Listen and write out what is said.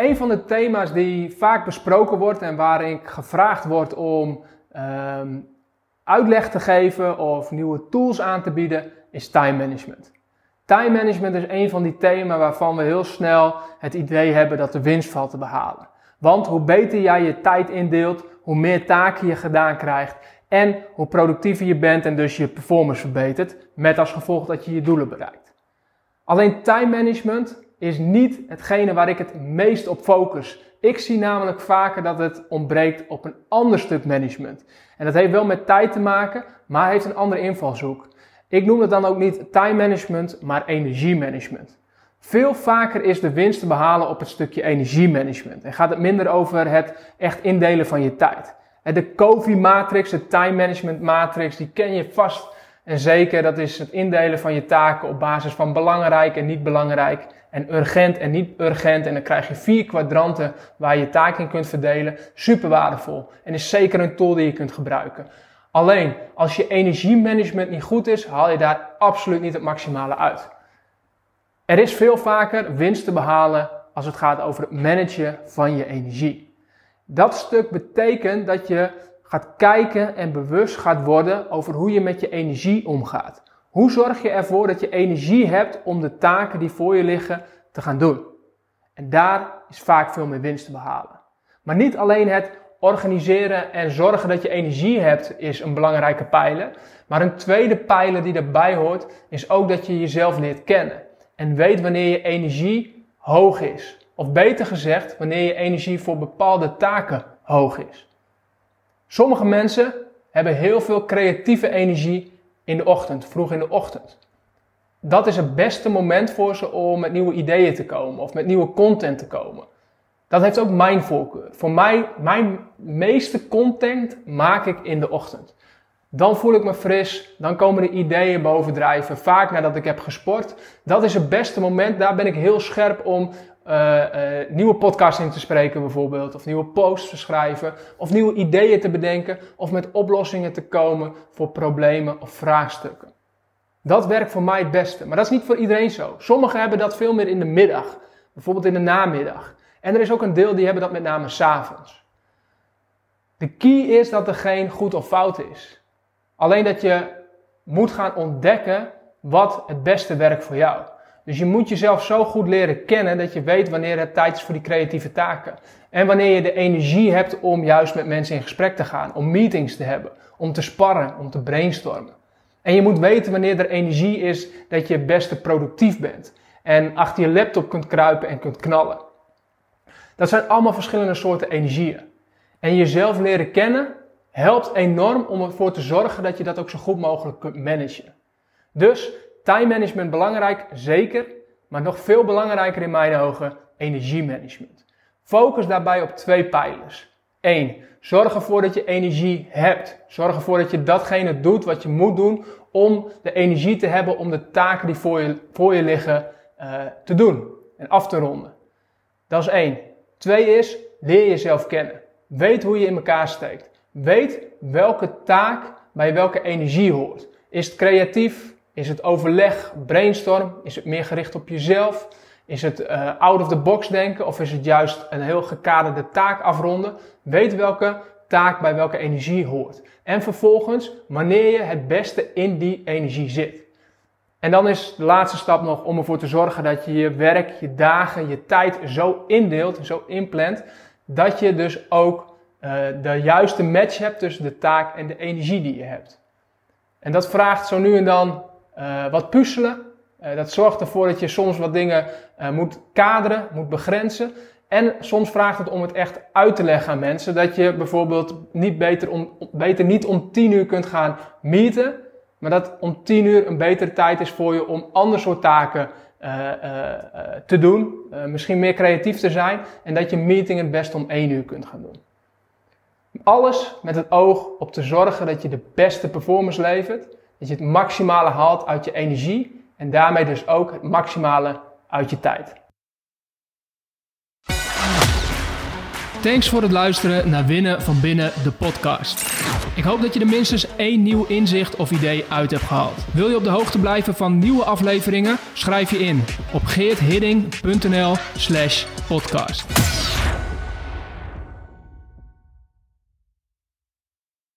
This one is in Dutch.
een van de thema's die vaak besproken wordt en waarin ik gevraagd word om ehm, uitleg te geven of nieuwe tools aan te bieden, is time management. Time management is een van die thema's waarvan we heel snel het idee hebben dat de winst valt te behalen. Want hoe beter jij je tijd indeelt, hoe meer taken je gedaan krijgt en hoe productiever je bent en dus je performance verbetert, met als gevolg dat je je doelen bereikt. Alleen time management is niet hetgene waar ik het meest op focus. Ik zie namelijk vaker dat het ontbreekt op een ander stuk management. En dat heeft wel met tijd te maken, maar heeft een andere invalshoek. Ik noem het dan ook niet time management, maar energiemanagement. Veel vaker is de winst te behalen op het stukje energiemanagement. En gaat het minder over het echt indelen van je tijd. De COVID-matrix, de time management matrix, die ken je vast en zeker. Dat is het indelen van je taken op basis van belangrijk en niet belangrijk en urgent en niet urgent. En dan krijg je vier kwadranten waar je taken in kunt verdelen. Super waardevol. En is zeker een tool die je kunt gebruiken. Alleen, als je energiemanagement niet goed is, haal je daar absoluut niet het maximale uit. Er is veel vaker winst te behalen als het gaat over het managen van je energie. Dat stuk betekent dat je gaat kijken en bewust gaat worden over hoe je met je energie omgaat. Hoe zorg je ervoor dat je energie hebt om de taken die voor je liggen te gaan doen? En daar is vaak veel meer winst te behalen. Maar niet alleen het organiseren en zorgen dat je energie hebt is een belangrijke pijler. Maar een tweede pijler die erbij hoort is ook dat je jezelf leert kennen. En weet wanneer je energie hoog is. Of beter gezegd, wanneer je energie voor bepaalde taken hoog is. Sommige mensen hebben heel veel creatieve energie in de ochtend, vroeg in de ochtend. Dat is het beste moment voor ze om met nieuwe ideeën te komen of met nieuwe content te komen. Dat heeft ook mijn voorkeur. Voor mij, mijn meeste content maak ik in de ochtend. Dan voel ik me fris, dan komen de ideeën bovendrijven, vaak nadat ik heb gesport. Dat is het beste moment, daar ben ik heel scherp om uh, uh, nieuwe podcasts in te spreken bijvoorbeeld, of nieuwe posts te schrijven, of nieuwe ideeën te bedenken, of met oplossingen te komen voor problemen of vraagstukken. Dat werkt voor mij het beste, maar dat is niet voor iedereen zo. Sommigen hebben dat veel meer in de middag, bijvoorbeeld in de namiddag. En er is ook een deel die hebben dat met name s'avonds. De key is dat er geen goed of fout is. Alleen dat je moet gaan ontdekken wat het beste werkt voor jou. Dus je moet jezelf zo goed leren kennen dat je weet wanneer het tijd is voor die creatieve taken. En wanneer je de energie hebt om juist met mensen in gesprek te gaan, om meetings te hebben, om te sparren, om te brainstormen. En je moet weten wanneer er energie is dat je het beste productief bent. En achter je laptop kunt kruipen en kunt knallen. Dat zijn allemaal verschillende soorten energieën. En jezelf leren kennen helpt enorm om ervoor te zorgen dat je dat ook zo goed mogelijk kunt managen. Dus Time management belangrijk, zeker. Maar nog veel belangrijker in mijn ogen, energiemanagement. Focus daarbij op twee pijlers. 1. Zorg ervoor dat je energie hebt. Zorg ervoor dat je datgene doet wat je moet doen om de energie te hebben om de taken die voor je, voor je liggen uh, te doen en af te ronden. Dat is één. Twee is, leer jezelf kennen. Weet hoe je in elkaar steekt. Weet welke taak bij welke energie hoort. Is het creatief? Is het overleg, brainstorm? Is het meer gericht op jezelf? Is het uh, out of the box denken? Of is het juist een heel gekaderde taak afronden? Weet welke taak bij welke energie hoort. En vervolgens wanneer je het beste in die energie zit. En dan is de laatste stap nog om ervoor te zorgen dat je je werk, je dagen, je tijd zo indeelt, zo inplant, dat je dus ook uh, de juiste match hebt tussen de taak en de energie die je hebt. En dat vraagt zo nu en dan uh, wat puzzelen. Uh, dat zorgt ervoor dat je soms wat dingen uh, moet kaderen, moet begrenzen. En soms vraagt het om het echt uit te leggen aan mensen. Dat je bijvoorbeeld niet beter, om, beter niet om 10 uur kunt gaan meeten. Maar dat om 10 uur een betere tijd is voor je om ander soort taken te doen, misschien meer creatief te zijn en dat je meeting het best om één uur kunt gaan doen. Alles met het oog op te zorgen dat je de beste performance levert, dat je het maximale haalt uit je energie en daarmee dus ook het maximale uit je tijd. Thanks voor het luisteren naar Winnen van Binnen, de podcast. Ik hoop dat je er minstens één nieuw inzicht of idee uit hebt gehaald. Wil je op de hoogte blijven van nieuwe afleveringen? Schrijf je in op geerthidding.nl slash podcast.